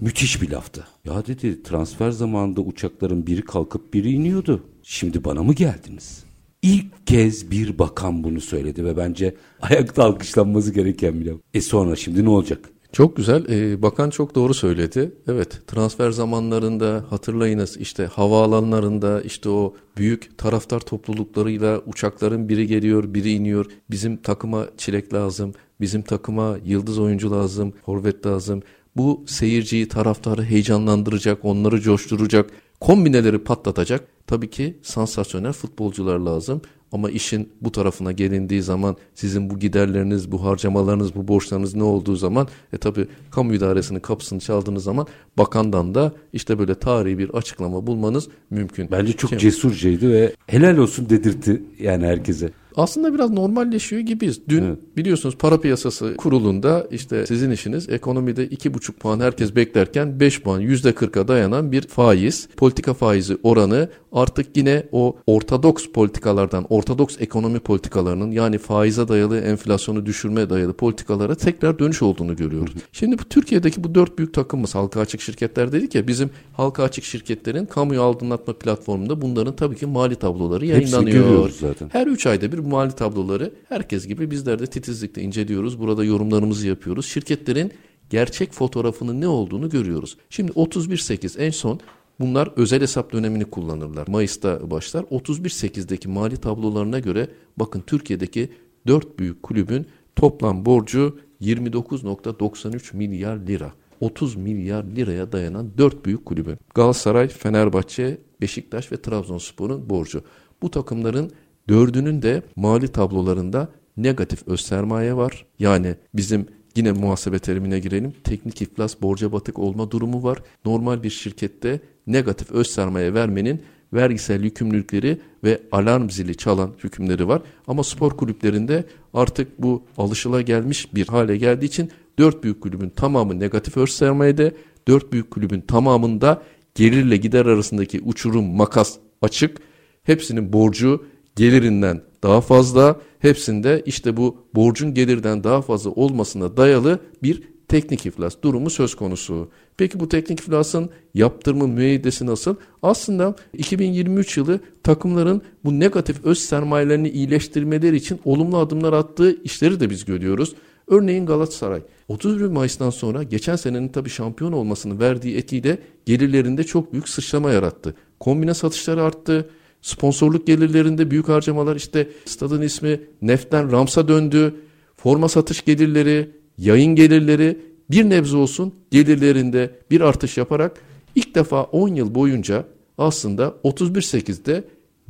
Müthiş bir laftı. Ya dedi transfer zamanında uçakların biri kalkıp biri iniyordu. Şimdi bana mı geldiniz? İlk kez bir bakan bunu söyledi ve bence ayakta alkışlanması gereken bir laf. E sonra şimdi ne olacak?
Çok güzel. Ee, bakan çok doğru söyledi. Evet transfer zamanlarında hatırlayınız işte havaalanlarında işte o büyük taraftar topluluklarıyla uçakların biri geliyor biri iniyor. Bizim takıma çilek lazım. Bizim takıma yıldız oyuncu lazım. Forvet lazım. Bu seyirciyi taraftarı heyecanlandıracak onları coşturacak kombineleri patlatacak. Tabii ki sansasyonel futbolcular lazım. Ama işin bu tarafına gelindiği zaman sizin bu giderleriniz, bu harcamalarınız, bu borçlarınız ne olduğu zaman e tabi kamu idaresinin kapısını çaldığınız zaman bakandan da işte böyle tarihi bir açıklama bulmanız mümkün.
Bence çok Şimdi, cesurcaydı ve helal olsun dedirtti yani herkese.
Aslında biraz normalleşiyor gibiyiz. Dün evet. biliyorsunuz para piyasası kurulunda işte sizin işiniz ekonomide 2,5 puan herkes beklerken 5 puan %40'a dayanan bir faiz. Politika faizi oranı artık yine o ortodoks politikalardan, ortodoks ekonomi politikalarının yani faize dayalı enflasyonu düşürmeye dayalı politikalara tekrar dönüş olduğunu görüyoruz. Şimdi bu Türkiye'deki bu dört büyük takımımız halka açık şirketler dedik ya bizim halka açık şirketlerin kamuya aydınlatma platformunda bunların tabii ki mali tabloları yayınlanıyor.
zaten.
Her üç ayda bir mali tabloları herkes gibi bizler de titizlikle inceliyoruz. Burada yorumlarımızı yapıyoruz. Şirketlerin gerçek fotoğrafının ne olduğunu görüyoruz. Şimdi 31.8 en son Bunlar özel hesap dönemini kullanırlar. Mayıs'ta başlar. 31.8'deki mali tablolarına göre bakın Türkiye'deki 4 büyük kulübün toplam borcu 29.93 milyar lira. 30 milyar liraya dayanan 4 büyük kulübün. Galatasaray, Fenerbahçe, Beşiktaş ve Trabzonspor'un borcu. Bu takımların dördünün de mali tablolarında negatif öz sermaye var. Yani bizim yine muhasebe terimine girelim. Teknik iflas borca batık olma durumu var. Normal bir şirkette negatif öz sermaye vermenin vergisel yükümlülükleri ve alarm zili çalan hükümleri var. Ama spor kulüplerinde artık bu alışıla gelmiş bir hale geldiği için dört büyük kulübün tamamı negatif öz sermayede, dört büyük kulübün tamamında gelirle gider arasındaki uçurum makas açık. Hepsinin borcu gelirinden daha fazla, hepsinde işte bu borcun gelirden daha fazla olmasına dayalı bir teknik iflas durumu söz konusu. Peki bu teknik iflasın yaptırımı müeyyidesi nasıl? Aslında 2023 yılı takımların bu negatif öz sermayelerini iyileştirmeleri için olumlu adımlar attığı işleri de biz görüyoruz. Örneğin Galatasaray 31 Mayıs'tan sonra geçen senenin tabii şampiyon olmasını verdiği etiyle gelirlerinde çok büyük sıçrama yarattı. Kombine satışları arttı. Sponsorluk gelirlerinde büyük harcamalar işte stadın ismi Neft'ten Rams'a döndü. Forma satış gelirleri, yayın gelirleri bir nebze olsun gelirlerinde bir artış yaparak ilk defa 10 yıl boyunca aslında 31.8'de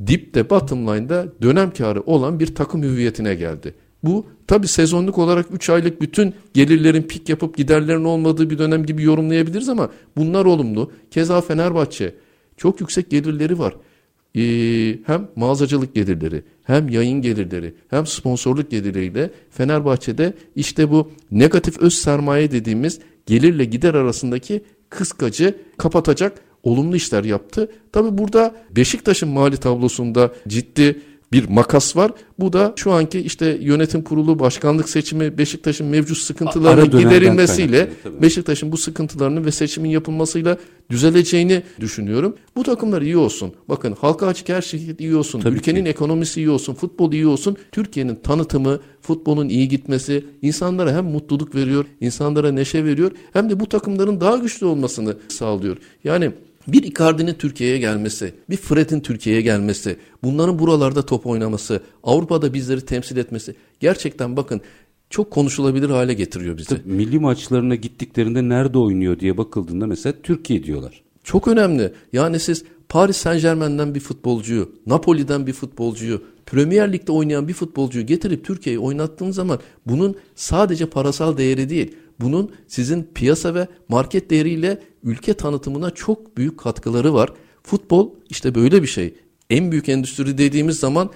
dipte bottom line'da dönem karı olan bir takım hüviyetine geldi. Bu tabi sezonluk olarak 3 aylık bütün gelirlerin pik yapıp giderlerin olmadığı bir dönem gibi yorumlayabiliriz ama bunlar olumlu. Keza Fenerbahçe çok yüksek gelirleri var. Ee, hem mağazacılık gelirleri hem yayın gelirleri hem sponsorluk gelirleriyle Fenerbahçe'de işte bu negatif öz sermaye dediğimiz gelirle gider arasındaki kıskacı kapatacak olumlu işler yaptı. Tabi burada Beşiktaş'ın mali tablosunda ciddi bir makas var. Bu da şu anki işte yönetim kurulu başkanlık seçimi Beşiktaş'ın mevcut sıkıntılarının giderilmesiyle Beşiktaş'ın bu sıkıntılarının ve seçimin yapılmasıyla düzeleceğini düşünüyorum. Bu takımlar iyi olsun. Bakın halka açık her şey iyi olsun. Tabii Ülkenin ki. ekonomisi iyi olsun. Futbol iyi olsun. Türkiye'nin tanıtımı, futbolun iyi gitmesi insanlara hem mutluluk veriyor, insanlara neşe veriyor hem de bu takımların daha güçlü olmasını sağlıyor. Yani bir Icardi'nin Türkiye'ye gelmesi, bir Fred'in Türkiye'ye gelmesi, bunların buralarda top oynaması, Avrupa'da bizleri temsil etmesi gerçekten bakın çok konuşulabilir hale getiriyor bizi.
Tabii, milli maçlarına gittiklerinde nerede oynuyor diye bakıldığında mesela Türkiye diyorlar.
Çok önemli. Yani siz Paris Saint Germain'den bir futbolcuyu, Napoli'den bir futbolcuyu, Premier Lig'de oynayan bir futbolcuyu getirip Türkiye'ye oynattığınız zaman bunun sadece parasal değeri değil, bunun sizin piyasa ve market değeriyle ülke tanıtımına çok büyük katkıları var. Futbol işte böyle bir şey. En büyük endüstri dediğimiz zaman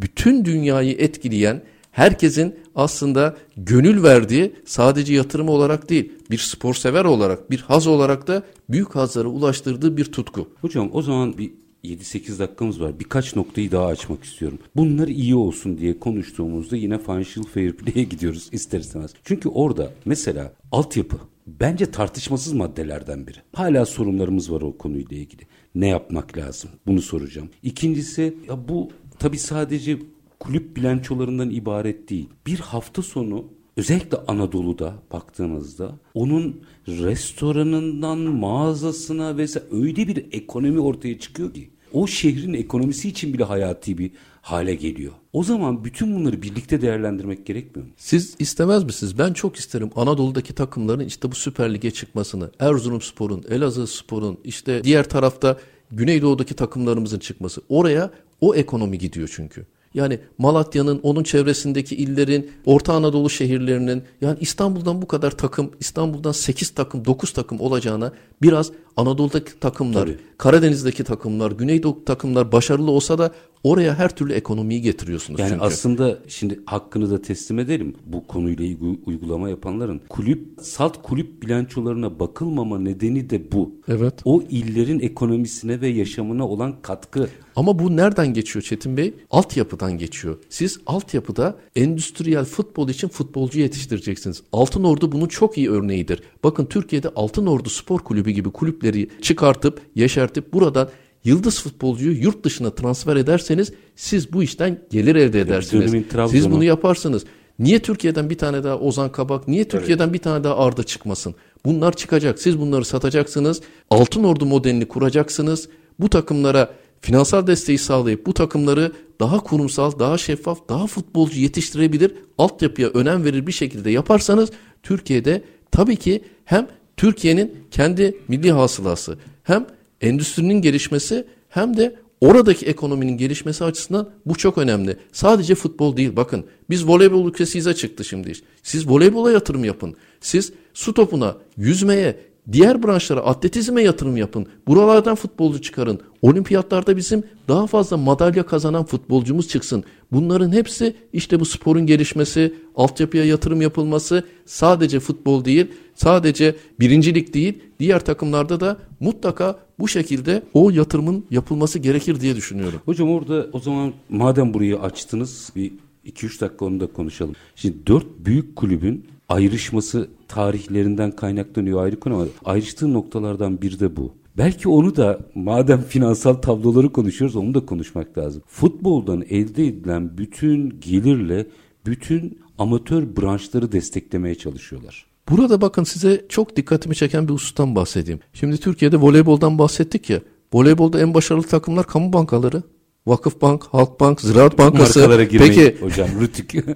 bütün dünyayı etkileyen, herkesin aslında gönül verdiği sadece yatırım olarak değil, bir spor sever olarak, bir haz olarak da büyük hazlara ulaştırdığı bir tutku.
Hocam o zaman bir 7-8 dakikamız var. Birkaç noktayı daha açmak istiyorum. Bunlar iyi olsun diye konuştuğumuzda yine financial fair play'e gidiyoruz ister istemez. Çünkü orada mesela altyapı bence tartışmasız maddelerden biri. Hala sorunlarımız var o konuyla ilgili. Ne yapmak lazım? Bunu soracağım. İkincisi ya bu tabii sadece kulüp bilançolarından ibaret değil. Bir hafta sonu özellikle Anadolu'da baktığınızda onun restoranından mağazasına vesaire öyle bir ekonomi ortaya çıkıyor ki o şehrin ekonomisi için bile hayati bir hale geliyor. O zaman bütün bunları birlikte değerlendirmek gerekmiyor mu?
Siz istemez misiniz? Ben çok isterim Anadolu'daki takımların işte bu Süper Lig'e çıkmasını. Erzurumspor'un, Elazığspor'un, işte diğer tarafta Güneydoğu'daki takımlarımızın çıkması. Oraya o ekonomi gidiyor çünkü. Yani Malatya'nın, onun çevresindeki illerin, Orta Anadolu şehirlerinin yani İstanbul'dan bu kadar takım, İstanbul'dan 8 takım, 9 takım olacağına biraz Anadolu'daki takımlar,
Tabii.
Karadeniz'deki takımlar, Güneydoğu takımlar başarılı olsa da oraya her türlü ekonomiyi getiriyorsunuz
Yani
çünkü.
aslında şimdi hakkını da teslim edelim. Bu konuyla uygulama yapanların kulüp salt kulüp bilançolarına bakılmama nedeni de bu.
Evet.
O illerin ekonomisine ve yaşamına olan katkı.
Ama bu nereden geçiyor Çetin Bey? Altyapıdan geçiyor. Siz altyapıda endüstriyel futbol için futbolcu yetiştireceksiniz. Altın Ordu bunun çok iyi örneğidir. Bakın Türkiye'de Altın Ordu Spor Kulübü gibi kulüpleri çıkartıp, yeşertip buradan yıldız futbolcuyu yurt dışına transfer ederseniz siz bu işten gelir elde edersiniz. Siz bunu yaparsınız. Niye Türkiye'den bir tane daha Ozan Kabak, niye Türkiye'den bir tane daha Arda çıkmasın? Bunlar çıkacak. Siz bunları satacaksınız. Altın Ordu modelini kuracaksınız. Bu takımlara finansal desteği sağlayıp bu takımları daha kurumsal, daha şeffaf, daha futbolcu yetiştirebilir, altyapıya önem verir bir şekilde yaparsanız Türkiye'de tabii ki hem Türkiye'nin kendi milli hasılası hem endüstrinin gelişmesi hem de oradaki ekonominin gelişmesi açısından bu çok önemli. Sadece futbol değil bakın biz voleybol ülkesiyize çıktı şimdi. Siz voleybola yatırım yapın. Siz su topuna, yüzmeye, diğer branşlara, atletizme yatırım yapın. Buralardan futbolcu çıkarın. Olimpiyatlarda bizim daha fazla madalya kazanan futbolcumuz çıksın. Bunların hepsi işte bu sporun gelişmesi, altyapıya yatırım yapılması sadece futbol değil, sadece birincilik değil, diğer takımlarda da mutlaka bu şekilde o yatırımın yapılması gerekir diye düşünüyorum.
Hocam orada o zaman madem burayı açtınız bir 2-3 dakika onu da konuşalım. Şimdi dört büyük kulübün ayrışması tarihlerinden kaynaklanıyor ayrı konu ama ayrıştığı noktalardan biri de bu. Belki onu da madem finansal tabloları konuşuyoruz onu da konuşmak lazım. Futboldan elde edilen bütün gelirle bütün amatör branşları desteklemeye çalışıyorlar.
Burada bakın size çok dikkatimi çeken bir husustan bahsedeyim. Şimdi Türkiye'de voleyboldan bahsettik ya. Voleybolda en başarılı takımlar kamu bankaları. Vakıfbank, Halkbank, Ziraat Bankası.
Markalara girmeyin
Peki
hocam rütük.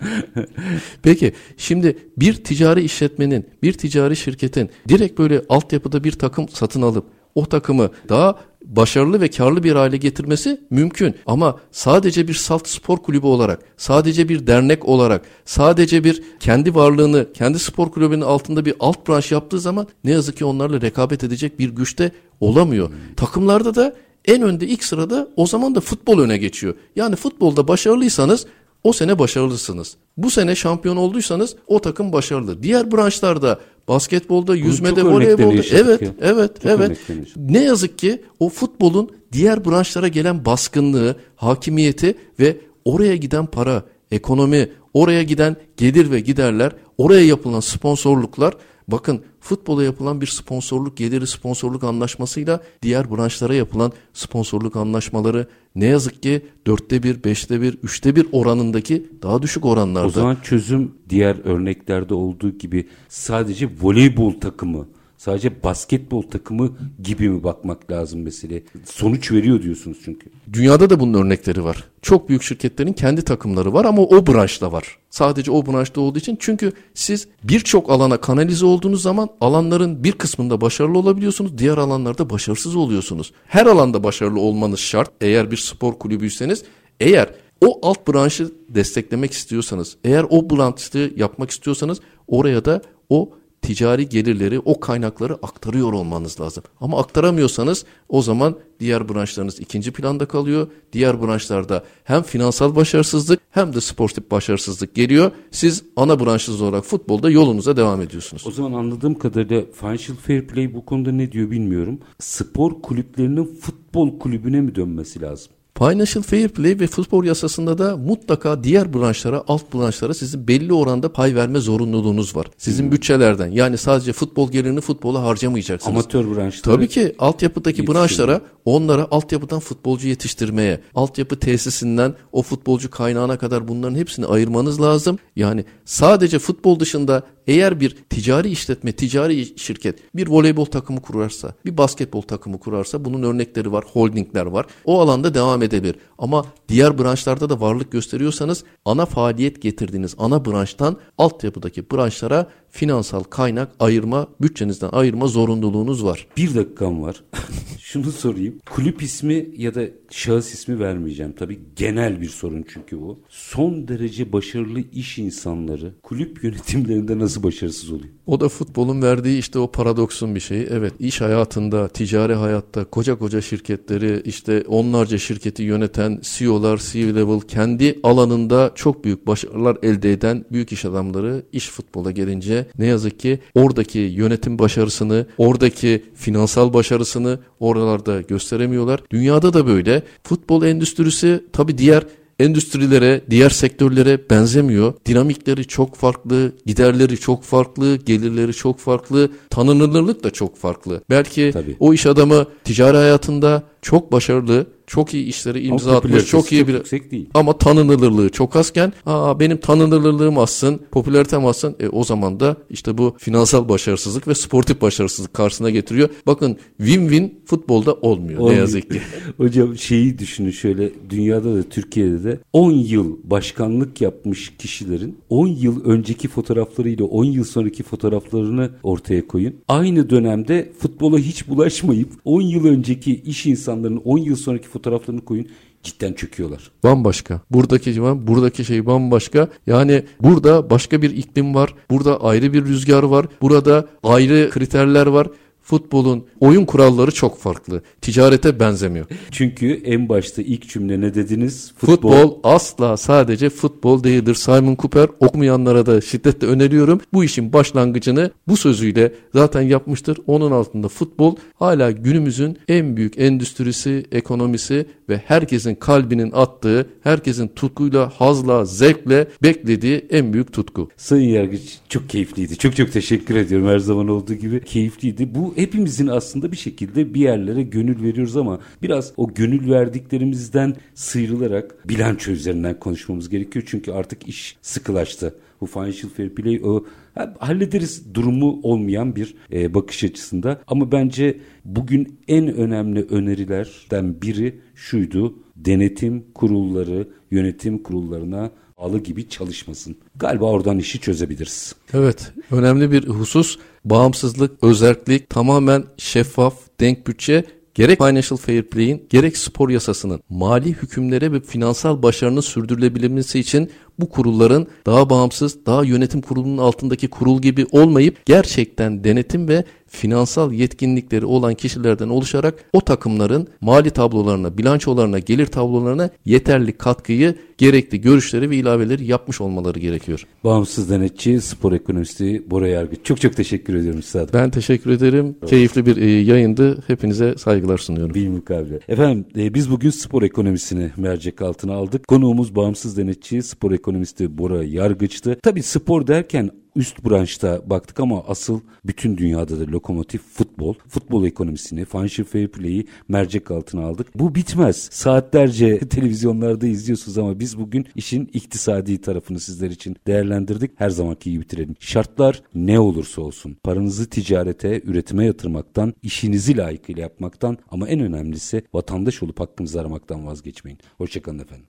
Peki şimdi bir ticari işletmenin, bir ticari şirketin direkt böyle altyapıda bir takım satın alıp o takımı daha başarılı ve karlı bir hale getirmesi mümkün. Ama sadece bir salt spor kulübü olarak, sadece bir dernek olarak, sadece bir kendi varlığını, kendi spor kulübünün altında bir alt branş yaptığı zaman ne yazık ki onlarla rekabet edecek bir güçte olamıyor. Takımlarda da en önde ilk sırada o zaman da futbol öne geçiyor. Yani futbolda başarılıysanız o sene başarılısınız. Bu sene şampiyon olduysanız o takım başarılı. Diğer branşlarda basketbolda, yüzmede, voleybolda evet,
ya.
evet,
Çok
evet. Ne yazık ki o futbolun diğer branşlara gelen baskınlığı, hakimiyeti ve oraya giden para, ekonomi, oraya giden gelir ve giderler, oraya yapılan sponsorluklar Bakın futbola yapılan bir sponsorluk geliri sponsorluk anlaşmasıyla diğer branşlara yapılan sponsorluk anlaşmaları ne yazık ki dörtte bir, beşte bir, üçte bir oranındaki daha düşük oranlarda.
O zaman çözüm diğer örneklerde olduğu gibi sadece voleybol takımı, sadece basketbol takımı gibi mi bakmak lazım mesele? Sonuç veriyor diyorsunuz çünkü.
Dünyada da bunun örnekleri var. Çok büyük şirketlerin kendi takımları var ama o branşta var. Sadece o branşta olduğu için çünkü siz birçok alana kanalize olduğunuz zaman alanların bir kısmında başarılı olabiliyorsunuz. Diğer alanlarda başarısız oluyorsunuz. Her alanda başarılı olmanız şart. Eğer bir spor kulübüyseniz eğer o alt branşı desteklemek istiyorsanız, eğer o branşı yapmak istiyorsanız oraya da o ticari gelirleri, o kaynakları aktarıyor olmanız lazım. Ama aktaramıyorsanız o zaman diğer branşlarınız ikinci planda kalıyor. Diğer branşlarda hem finansal başarısızlık hem de sportif başarısızlık geliyor. Siz ana branşınız olarak futbolda yolunuza devam ediyorsunuz.
O zaman anladığım kadarıyla Financial Fair Play bu konuda ne diyor bilmiyorum. Spor kulüplerinin futbol kulübüne mi dönmesi lazım?
Financial Fair Play ve futbol yasasında da mutlaka diğer branşlara, alt branşlara sizin belli oranda pay verme zorunluluğunuz var. Sizin bütçelerden yani sadece futbol gelirini futbola harcamayacaksınız.
Amatör branşları.
Tabii ki altyapıdaki branşlara onlara altyapıdan futbolcu yetiştirmeye, altyapı tesisinden o futbolcu kaynağına kadar bunların hepsini ayırmanız lazım. Yani sadece futbol dışında eğer bir ticari işletme, ticari şirket bir voleybol takımı kurarsa, bir basketbol takımı kurarsa bunun örnekleri var, holdingler var. O alanda devam edebilir. Ama diğer branşlarda da varlık gösteriyorsanız ana faaliyet getirdiğiniz ana branştan altyapıdaki branşlara finansal kaynak ayırma, bütçenizden ayırma zorunluluğunuz var.
Bir dakikam var. Şunu sorayım. Kulüp ismi ya da şahıs ismi vermeyeceğim. Tabii genel bir sorun çünkü bu. Son derece başarılı iş insanları kulüp yönetimlerinde nasıl başarısız oluyor?
O da futbolun verdiği işte o paradoksun bir şeyi. Evet iş hayatında, ticari hayatta koca koca şirketleri işte onlarca şirketi yöneten CEO'lar, C-level kendi alanında çok büyük başarılar elde eden büyük iş adamları iş futbola gelince ne yazık ki oradaki yönetim başarısını, oradaki finansal başarısını oralarda gösteremiyorlar. Dünyada da böyle. Futbol endüstrisi tabii diğer endüstrilere, diğer sektörlere benzemiyor. Dinamikleri çok farklı, giderleri çok farklı, gelirleri çok farklı, tanınırlık da çok farklı. Belki
Tabii.
o iş adamı ticari hayatında çok başarılı, çok iyi işleri imza atmış, çok iyi bir
yüksek değil.
ama tanınırlığı çok azken aa benim tanınırlığım azsın, popülaritem azsın. E, o zaman da işte bu finansal başarısızlık ve sportif başarısızlık karşısına getiriyor. Bakın win-win futbolda olmuyor,
Olmuyor.
ne yazık ki.
Hocam şeyi düşünün şöyle dünyada da Türkiye'de de 10 yıl başkanlık yapmış kişilerin 10 yıl önceki fotoğraflarıyla 10 yıl sonraki fotoğraflarını ortaya koyun. Aynı dönemde futbola hiç bulaşmayıp 10 yıl önceki iş insanlarının 10 yıl sonraki fotoğraflarını koyun. Cidden çöküyorlar.
Bambaşka. Buradaki civan, buradaki şey bambaşka. Yani burada başka bir iklim var. Burada ayrı bir rüzgar var. Burada ayrı kriterler var. Futbolun oyun kuralları çok farklı. Ticarete benzemiyor.
Çünkü en başta ilk cümle ne dediniz?
Futbol, asla sadece futbol değildir. Simon Cooper okumayanlara da şiddetle öneriyorum. Bu işin başlangıcını bu sözüyle zaten yapmıştır. Onun altında futbol hala günümüzün en büyük endüstrisi, ekonomisi ve herkesin kalbinin attığı, herkesin tutkuyla, hazla, zevkle beklediği en büyük tutku.
Sayın Yargıç çok keyifliydi. Çok çok teşekkür ediyorum her zaman olduğu gibi. Keyifliydi. Bu hepimizin aslında bir şekilde bir yerlere gönül veriyoruz ama biraz o gönül verdiklerimizden sıyrılarak bilanço üzerinden konuşmamız gerekiyor. Çünkü artık iş sıkılaştı. Bu financial fair play o ha, hallederiz durumu olmayan bir e, bakış açısında. Ama bence bugün en önemli önerilerden biri şuydu. Denetim kurulları, yönetim kurullarına bağlı gibi çalışmasın. Galiba oradan işi çözebiliriz.
Evet, önemli bir husus bağımsızlık, özerklik, tamamen şeffaf, denk bütçe gerek Financial Fair Play'in gerek spor yasasının mali hükümlere ve finansal başarının sürdürülebilmesi için bu kurulların daha bağımsız, daha yönetim kurulunun altındaki kurul gibi olmayıp gerçekten denetim ve finansal yetkinlikleri olan kişilerden oluşarak o takımların mali tablolarına, bilançolarına, gelir tablolarına yeterli katkıyı, gerekli görüşleri ve ilaveleri yapmış olmaları gerekiyor.
Bağımsız denetçi, spor ekonomisti Bora Yargıç. Çok çok teşekkür ediyorum Sadat.
Ben teşekkür ederim. Keyifli bir e, yayındı. Hepinize saygılar sunuyorum.
Bir mukabele. Efendim e, biz bugün spor ekonomisini mercek altına aldık. Konuğumuz bağımsız denetçi, spor ekonomisti Bora Yargıç'tı. Tabii spor derken üst branşta baktık ama asıl bütün dünyada da lokomotif futbol, futbol ekonomisini, financial fair play'i mercek altına aldık. Bu bitmez. Saatlerce televizyonlarda izliyorsunuz ama biz bugün işin iktisadi tarafını sizler için değerlendirdik. Her zamanki gibi bitirelim. Şartlar ne olursa olsun paranızı ticarete, üretime yatırmaktan, işinizi layıkıyla yapmaktan ama en önemlisi vatandaş olup hakkınızı aramaktan vazgeçmeyin. Hoşçakalın efendim.